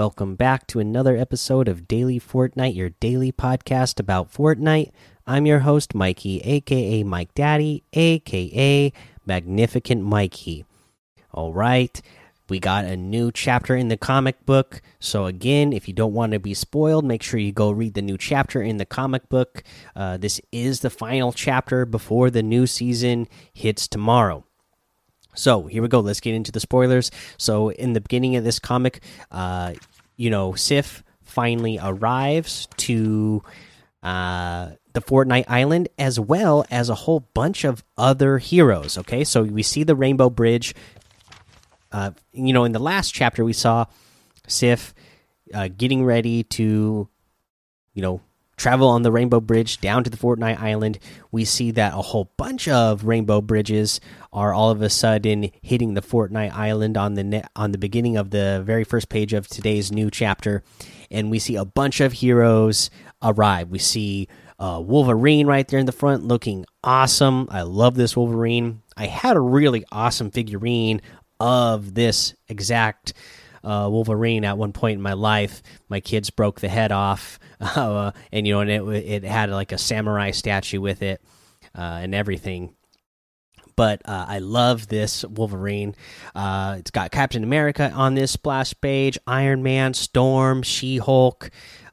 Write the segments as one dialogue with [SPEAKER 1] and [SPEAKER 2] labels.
[SPEAKER 1] Welcome back to another episode of Daily Fortnite, your daily podcast about Fortnite. I'm your host, Mikey, aka Mike Daddy, aka Magnificent Mikey. All right, we got a new chapter in the comic book. So, again, if you don't want to be spoiled, make sure you go read the new chapter in the comic book. Uh, this is the final chapter before the new season hits tomorrow. So here we go. Let's get into the spoilers. So in the beginning of this comic, uh, you know, Sif finally arrives to uh, the Fortnite Island as well as a whole bunch of other heroes. Okay, so we see the Rainbow Bridge. Uh, you know, in the last chapter, we saw Sif uh, getting ready to, you know, travel on the Rainbow Bridge down to the Fortnite Island, we see that a whole bunch of Rainbow Bridges are all of a sudden hitting the Fortnite Island on the on the beginning of the very first page of today's new chapter, and we see a bunch of heroes arrive. We see uh, Wolverine right there in the front, looking awesome. I love this Wolverine. I had a really awesome figurine of this exact uh, Wolverine at one point in my life. My kids broke the head off, uh, and you know, and it it had like a samurai statue with it uh, and everything. But uh, I love this Wolverine. Uh, it's got Captain America on this splash page, Iron Man, Storm, She Hulk,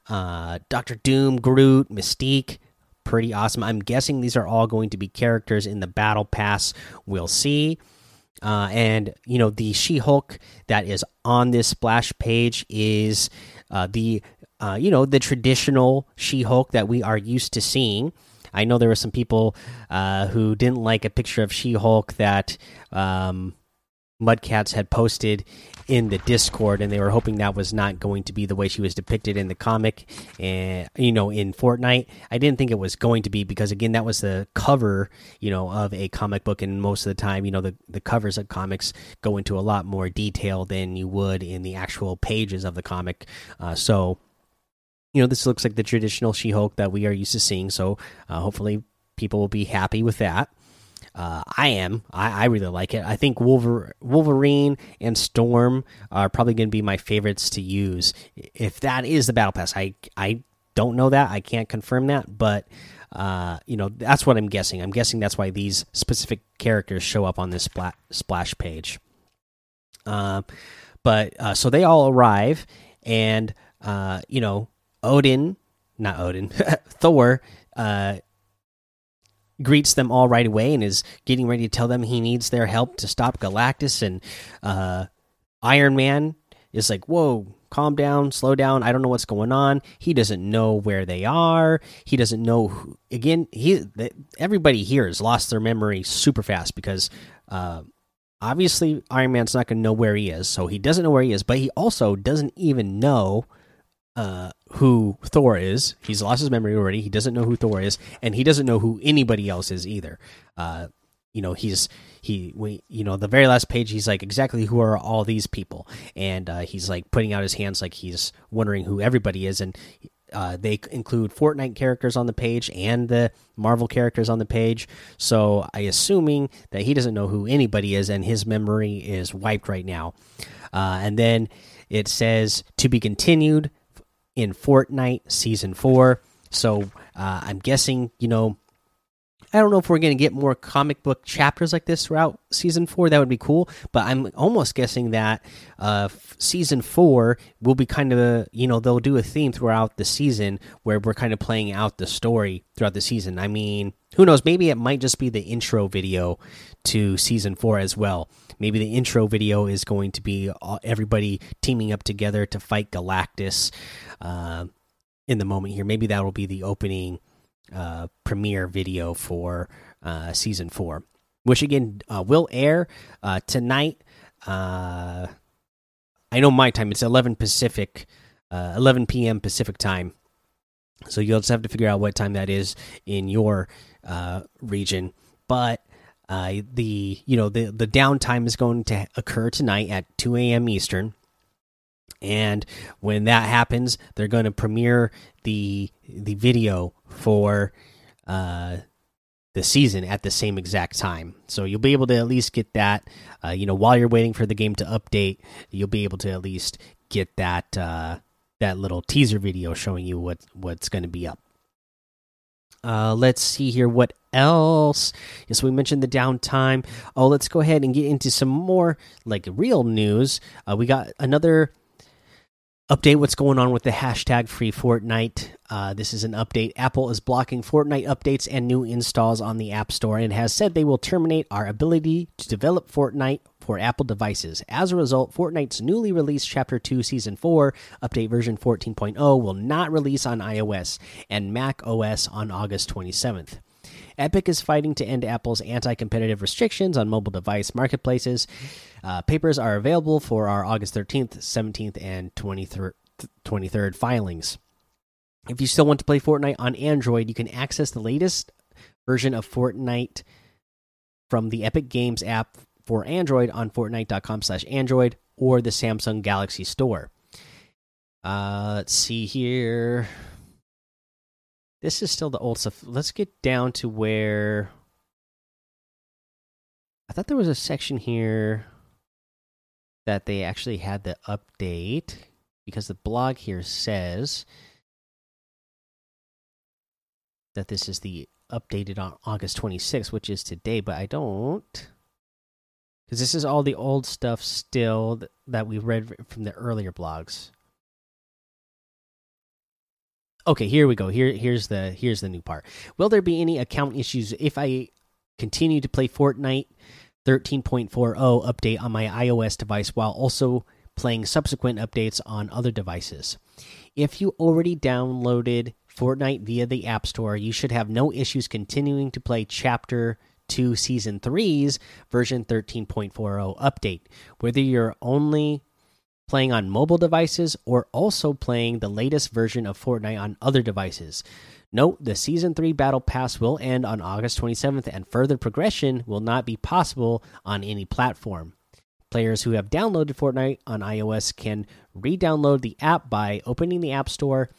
[SPEAKER 1] uh, Doctor Doom, Groot, Mystique pretty awesome. I'm guessing these are all going to be characters in the battle pass. We'll see. Uh, and you know the She-Hulk that is on this splash page is uh, the uh, you know the traditional She-Hulk that we are used to seeing. I know there were some people uh, who didn't like a picture of She-Hulk that um, Mudcats had posted in the Discord, and they were hoping that was not going to be the way she was depicted in the comic, and you know, in Fortnite. I didn't think it was going to be because again, that was the cover, you know, of a comic book, and most of the time, you know, the the covers of comics go into a lot more detail than you would in the actual pages of the comic. Uh, so, you know, this looks like the traditional She-Hulk that we are used to seeing. So, uh, hopefully, people will be happy with that. Uh, I am. I, I, really like it. I think Wolver Wolverine and Storm are probably going to be my favorites to use. If that is the battle pass, I I don't know that. I can't confirm that, but uh, you know that's what I'm guessing. I'm guessing that's why these specific characters show up on this splat splash page. Uh, but uh, so they all arrive, and uh, you know Odin, not Odin, Thor uh, greets them all right away and is getting ready to tell them he needs their help to stop Galactus. And uh, Iron Man is like, "Whoa, calm down, slow down. I don't know what's going on." He doesn't know where they are. He doesn't know. Who, again, he everybody here has lost their memory super fast because. Uh, obviously, Iron Man's not going to know where he is, so he doesn't know where he is. But he also doesn't even know uh, who Thor is. He's lost his memory already. He doesn't know who Thor is, and he doesn't know who anybody else is either. Uh, you know, he's he we you know the very last page. He's like exactly who are all these people, and uh, he's like putting out his hands like he's wondering who everybody is, and uh, they include Fortnite characters on the page and the Marvel characters on the page. So I assuming that he doesn't know who anybody is, and his memory is wiped right now. Uh, and then it says to be continued in Fortnite Season 4. So uh, I'm guessing, you know, I don't know if we're going to get more comic book chapters like this throughout Season 4. That would be cool. But I'm almost guessing that uh, Season 4 will be kind of, you know, they'll do a theme throughout the season where we're kind of playing out the story throughout the season. I mean, who knows? Maybe it might just be the intro video to Season 4 as well. Maybe the intro video is going to be everybody teaming up together to fight Galactus uh, in the moment here. Maybe that will be the opening uh, premiere video for uh, season four, which again uh, will air uh, tonight. Uh, I know my time; it's eleven Pacific, eleven p.m. Pacific time. So you'll just have to figure out what time that is in your region. But uh, the you know the the downtime is going to occur tonight at 2 a.m. Eastern, and when that happens, they're going to premiere the the video for uh, the season at the same exact time. So you'll be able to at least get that. Uh, you know, while you're waiting for the game to update, you'll be able to at least get that uh, that little teaser video showing you what what's going to be up. Uh, let's see here. What else? Yes, we mentioned the downtime. Oh, let's go ahead and get into some more like real news. Uh, we got another update what's going on with the hashtag free Fortnite. Uh, this is an update. Apple is blocking Fortnite updates and new installs on the App Store and has said they will terminate our ability to develop Fortnite for Apple devices. As a result, Fortnite's newly released Chapter 2 Season 4 update version 14.0 will not release on iOS and Mac OS on August 27th. Epic is fighting to end Apple's anti competitive restrictions on mobile device marketplaces. Uh, papers are available for our August 13th, 17th, and 23rd, 23rd filings. If you still want to play Fortnite on Android, you can access the latest version of Fortnite from the Epic Games app for Android on Fortnite.com/android or the Samsung Galaxy Store. Uh, let's see here. This is still the old stuff. Let's get down to where I thought there was a section here that they actually had the update because the blog here says that this is the updated on August 26th, which is today, but I don't because this is all the old stuff still that we read from the earlier blogs. Okay, here we go. Here here's the here's the new part. Will there be any account issues if I continue to play Fortnite 13.40 update on my iOS device while also playing subsequent updates on other devices? If you already downloaded Fortnite via the App Store, you should have no issues continuing to play Chapter 2 Season 3's version 13.40 update. Whether you're only playing on mobile devices, or also playing the latest version of Fortnite on other devices. Note the Season 3 Battle Pass will end on August 27th, and further progression will not be possible on any platform. Players who have downloaded Fortnite on iOS can re download the app by opening the App Store,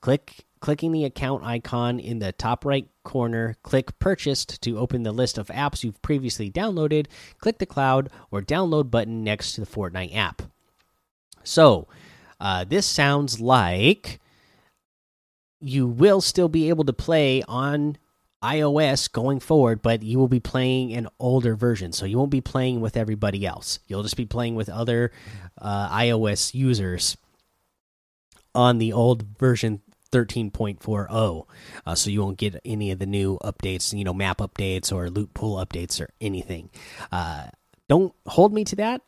[SPEAKER 1] click, clicking the account icon in the top right corner, click Purchased to open the list of apps you've previously downloaded, click the Cloud or Download button next to the Fortnite app. So, uh, this sounds like you will still be able to play on iOS going forward, but you will be playing an older version. So you won't be playing with everybody else. You'll just be playing with other uh, iOS users on the old version 13.40. Uh, so you won't get any of the new updates, you know, map updates or loot pool updates or anything. Uh, don't hold me to that.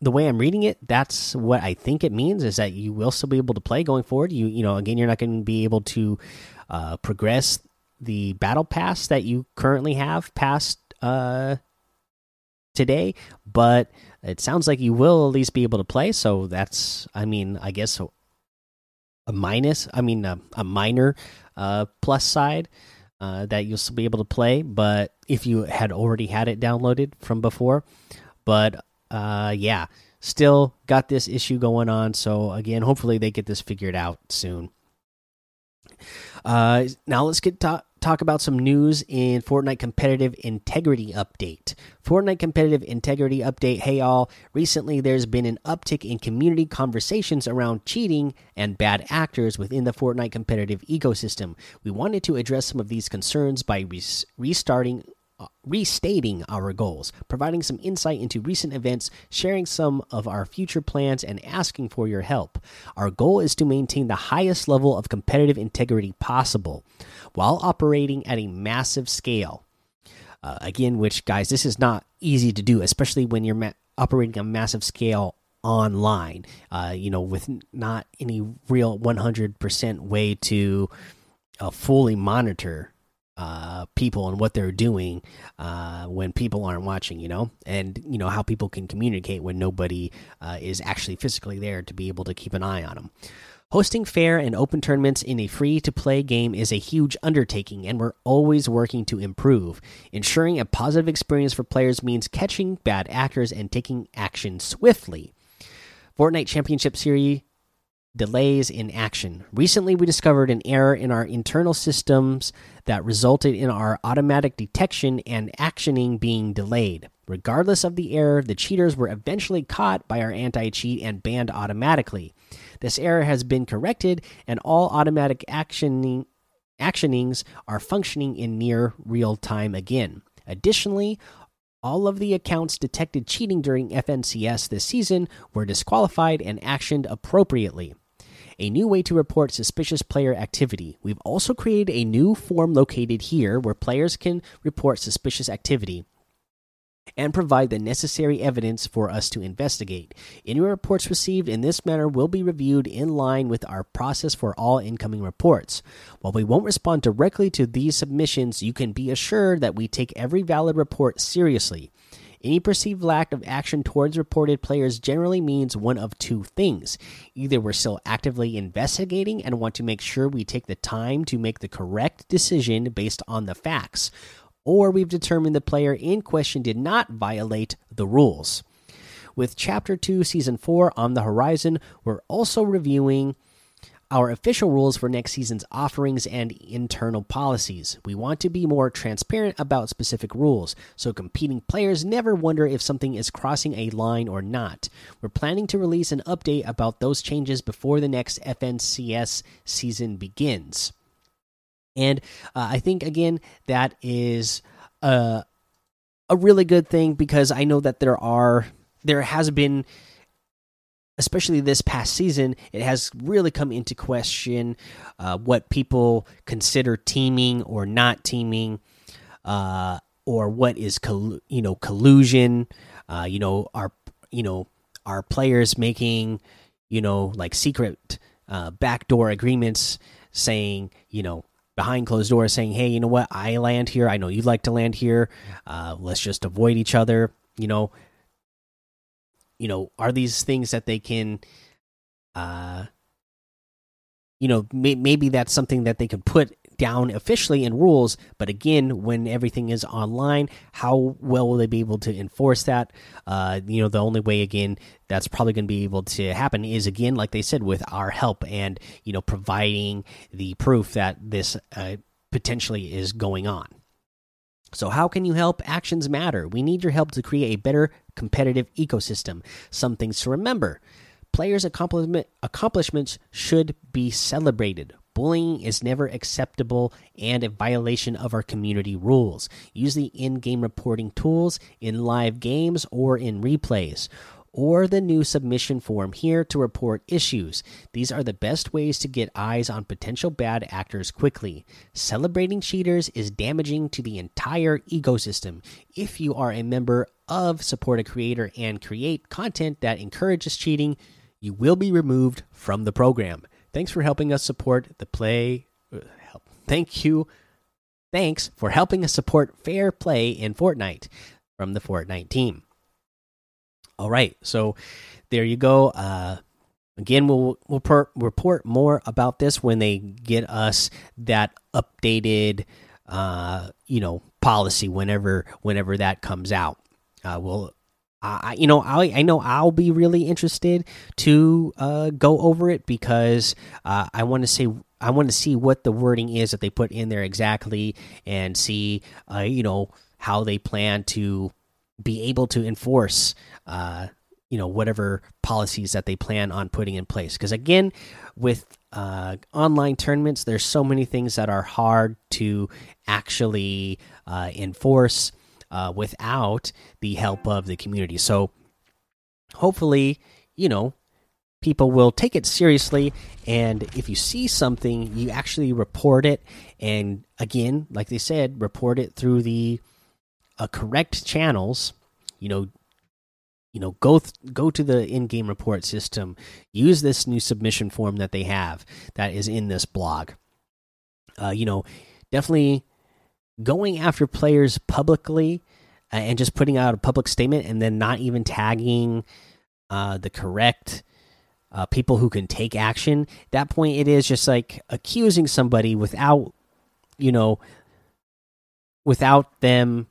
[SPEAKER 1] The way I'm reading it, that's what I think it means is that you will still be able to play going forward. You you know, again, you're not going to be able to uh, progress the battle pass that you currently have past uh, today, but it sounds like you will at least be able to play. So that's, I mean, I guess a, a minus. I mean, a, a minor uh, plus side. Uh, that you'll still be able to play, but if you had already had it downloaded from before, but uh, yeah, still got this issue going on. So again, hopefully they get this figured out soon. Uh, now let's get talk about some news in Fortnite competitive integrity update. Fortnite competitive integrity update. Hey all, recently there's been an uptick in community conversations around cheating and bad actors within the Fortnite competitive ecosystem. We wanted to address some of these concerns by restarting uh, restating our goals, providing some insight into recent events, sharing some of our future plans, and asking for your help. Our goal is to maintain the highest level of competitive integrity possible while operating at a massive scale. Uh, again, which, guys, this is not easy to do, especially when you're operating a massive scale online, uh, you know, with not any real 100% way to uh, fully monitor uh, people and what they're doing uh, when people aren't watching, you know, and you know how people can communicate when nobody uh, is actually physically there to be able to keep an eye on them. Hosting fair and open tournaments in a free to play game is a huge undertaking, and we're always working to improve. Ensuring a positive experience for players means catching bad actors and taking action swiftly. Fortnite Championship Series delays in action. Recently, we discovered an error in our internal systems that resulted in our automatic detection and actioning being delayed. Regardless of the error, the cheaters were eventually caught by our anti cheat and banned automatically. This error has been corrected, and all automatic actioning, actionings are functioning in near real time again. Additionally, all of the accounts detected cheating during FNCS this season were disqualified and actioned appropriately. A new way to report suspicious player activity. We've also created a new form located here where players can report suspicious activity and provide the necessary evidence for us to investigate. Any reports received in this manner will be reviewed in line with our process for all incoming reports. While we won't respond directly to these submissions, you can be assured that we take every valid report seriously. Any perceived lack of action towards reported players generally means one of two things. Either we're still actively investigating and want to make sure we take the time to make the correct decision based on the facts, or we've determined the player in question did not violate the rules. With Chapter 2, Season 4 on the horizon, we're also reviewing our official rules for next season's offerings and internal policies. We want to be more transparent about specific rules, so competing players never wonder if something is crossing a line or not. We're planning to release an update about those changes before the next FNCS season begins. And uh, I think again that is a a really good thing because I know that there are there has been especially this past season, it has really come into question uh, what people consider teaming or not teaming, uh, or what is you know collusion. Uh, you know, are you know are players making you know like secret uh, backdoor agreements saying you know behind closed doors saying, "Hey, you know what? I land here. I know you'd like to land here. Uh, let's just avoid each other." You know, you know, are these things that they can, uh, you know, may maybe that's something that they could put down officially in rules. But again, when everything is online, how well will they be able to enforce that? Uh, you know, the only way again that's probably going to be able to happen is again, like they said, with our help and you know providing the proof that this uh, potentially is going on. So, how can you help? Actions matter. We need your help to create a better competitive ecosystem. Some things to remember players' accomplishment, accomplishments should be celebrated. Bullying is never acceptable and a violation of our community rules. Use the in game reporting tools in live games or in replays, or the new submission form here to report issues. These are the best ways to get eyes on potential bad actors quickly. Celebrating cheaters is damaging to the entire ecosystem. If you are a member of Support a Creator and create content that encourages cheating, you will be removed from the program. Thanks for helping us support the play. Uh, help. Thank you. Thanks for helping us support fair play in Fortnite from the Fortnite team. All right, so there you go. Uh, again, we'll we'll report more about this when they get us that updated, uh, you know, policy whenever whenever that comes out. Uh, we'll I, you know, I I know I'll be really interested to uh, go over it because uh, I want to say I want to see what the wording is that they put in there exactly and see, uh, you know, how they plan to be able to enforce, uh, you know, whatever policies that they plan on putting in place. Because again, with uh, online tournaments, there's so many things that are hard to actually uh, enforce uh, without the help of the community. So hopefully, you know, people will take it seriously. And if you see something, you actually report it. And again, like they said, report it through the uh, correct channels. You know, you know, go go to the in-game report system. Use this new submission form that they have that is in this blog. Uh, you know, definitely going after players publicly uh, and just putting out a public statement and then not even tagging uh, the correct uh, people who can take action. that point, it is just like accusing somebody without, you know, without them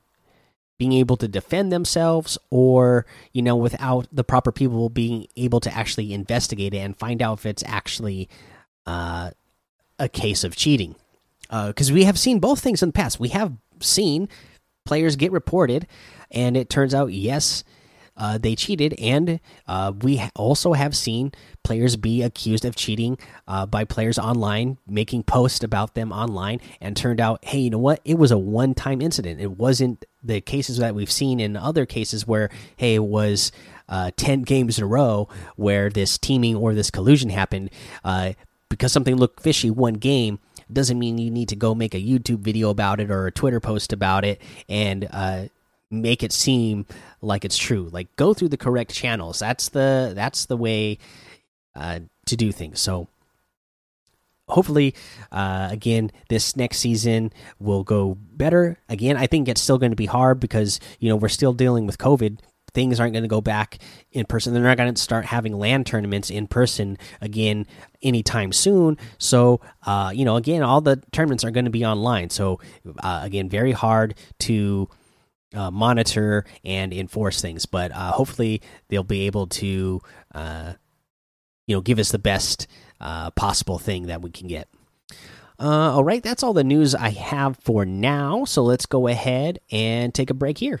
[SPEAKER 1] being able to defend themselves or you know without the proper people being able to actually investigate it and find out if it's actually uh, a case of cheating because uh, we have seen both things in the past we have seen players get reported and it turns out yes uh, they cheated, and uh, we also have seen players be accused of cheating uh, by players online, making posts about them online, and turned out, hey, you know what? It was a one-time incident. It wasn't the cases that we've seen in other cases where, hey, it was uh, ten games in a row where this teaming or this collusion happened. Uh, because something looked fishy one game doesn't mean you need to go make a YouTube video about it or a Twitter post about it and uh, make it seem like it's true. Like go through the correct channels. That's the that's the way uh, to do things. So hopefully, uh, again, this next season will go better. Again, I think it's still going to be hard because you know we're still dealing with COVID. Things aren't going to go back in person. They're not going to start having LAN tournaments in person again anytime soon. So, uh, you know, again, all the tournaments are going to be online. So, uh, again, very hard to uh, monitor and enforce things. But uh, hopefully, they'll be able to, uh, you know, give us the best uh, possible thing that we can get. All right, that's all the news I have for now. So let's go ahead and take a break here.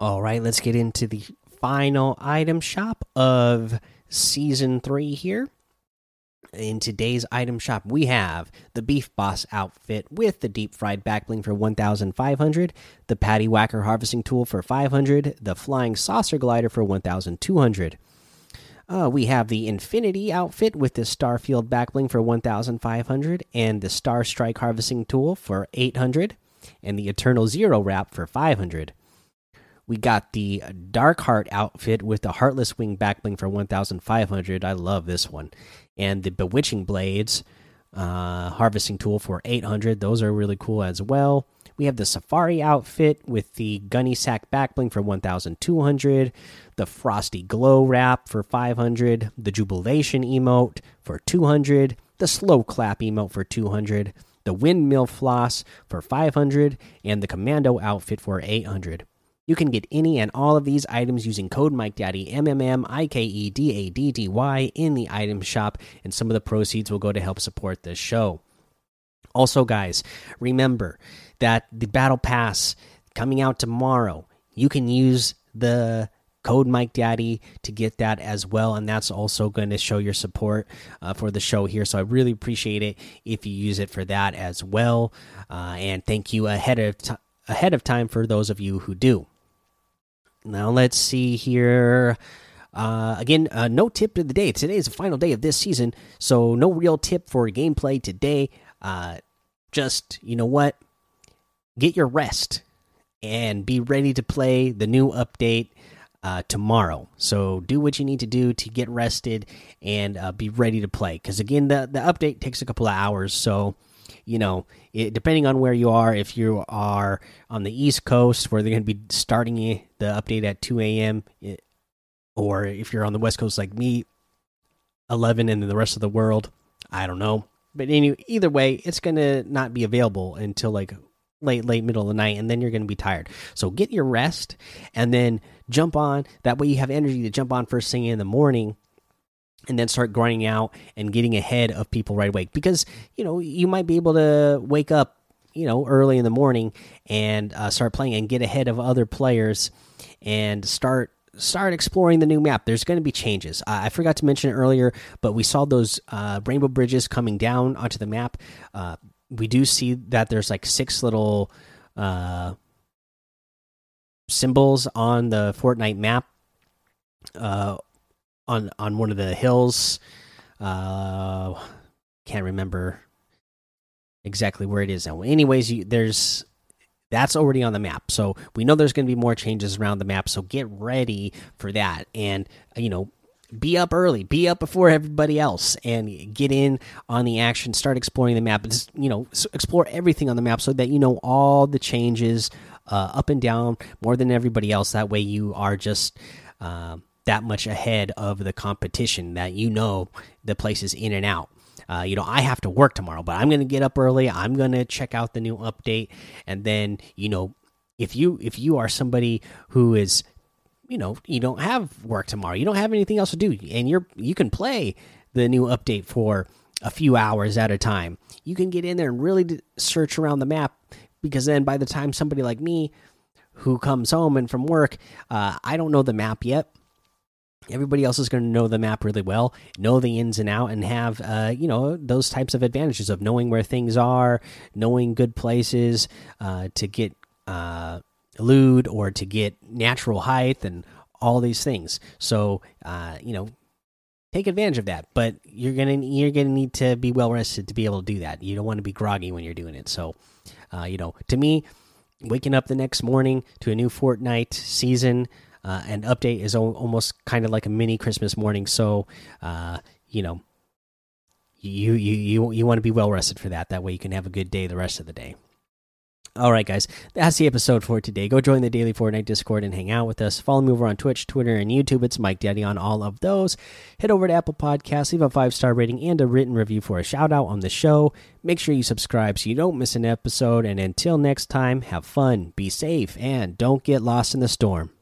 [SPEAKER 1] All right, let's get into the final item shop of season three here. In today's item shop, we have the Beef Boss outfit with the deep fried backbling for 1,500, the Patty Whacker harvesting tool for 500, the Flying Saucer glider for 1,200. Uh, we have the Infinity outfit with the Starfield backbling for 1,500, and the Star Strike harvesting tool for 800, and the Eternal Zero wrap for 500. We got the Dark Heart outfit with the Heartless Wing backbling for 1,500. I love this one. And the Bewitching Blades uh, harvesting tool for 800. Those are really cool as well. We have the Safari outfit with the Gunny Sack backbling for 1,200. The Frosty Glow wrap for 500. The Jubilation emote for 200. The Slow Clap emote for 200. The Windmill Floss for 500. And the Commando outfit for 800. You can get any and all of these items using code MikeDaddy, M M M I K E D A D D Y, in the item shop, and some of the proceeds will go to help support this show. Also, guys, remember that the Battle Pass coming out tomorrow, you can use the code Mike Daddy to get that as well, and that's also going to show your support uh, for the show here. So I really appreciate it if you use it for that as well, uh, and thank you ahead of ahead of time for those of you who do. Now let's see here. Uh, again, uh, no tip of the day. Today is the final day of this season, so no real tip for gameplay today. Uh, just you know what, get your rest and be ready to play the new update uh, tomorrow. So do what you need to do to get rested and uh, be ready to play. Because again, the the update takes a couple of hours, so you know, it, depending on where you are, if you are on the East Coast where they're going to be starting the update at 2 a.m., or if you're on the West Coast like me, 11, and then the rest of the world, I don't know. But anyway, either way, it's going to not be available until like late, late middle of the night, and then you're going to be tired. So get your rest and then jump on. That way, you have energy to jump on first thing in the morning and then start grinding out and getting ahead of people right away. Because you know you might be able to wake up you know early in the morning and uh, start playing and get ahead of other players and start start exploring the new map. There's going to be changes. Uh, i forgot to mention earlier but we saw those uh, rainbow bridges coming down onto the map. Uh, we do see that there's like six little uh, symbols on the fortnite map. Uh, on on one of the hills. Uh, can't remember exactly where it is now. Anyways, you, there's that's already on the map, so we know there's going to be more changes around the map. So get ready for that, and you know be up early, be up before everybody else, and get in on the action. Start exploring the map. Just, you know, explore everything on the map so that you know all the changes uh, up and down more than everybody else. That way, you are just uh, that much ahead of the competition. That you know the places in and out. Uh, you know, I have to work tomorrow, but I'm going to get up early. I'm going to check out the new update, and then you know, if you if you are somebody who is you know you don't have work tomorrow you don't have anything else to do and you're you can play the new update for a few hours at a time you can get in there and really search around the map because then by the time somebody like me who comes home and from work uh, i don't know the map yet everybody else is going to know the map really well know the ins and out and have uh, you know those types of advantages of knowing where things are knowing good places uh, to get uh, loot or to get natural height and all these things. So, uh, you know, take advantage of that. But you're gonna you're gonna need to be well rested to be able to do that. You don't want to be groggy when you're doing it. So, uh, you know, to me, waking up the next morning to a new Fortnite season uh, and update is almost kind of like a mini Christmas morning. So, uh, you know, you you you you want to be well rested for that. That way, you can have a good day the rest of the day. All right, guys, that's the episode for today. Go join the Daily Fortnite Discord and hang out with us. Follow me over on Twitch, Twitter, and YouTube. It's Mike Daddy on all of those. Head over to Apple Podcasts, leave a five star rating and a written review for a shout out on the show. Make sure you subscribe so you don't miss an episode. And until next time, have fun, be safe, and don't get lost in the storm.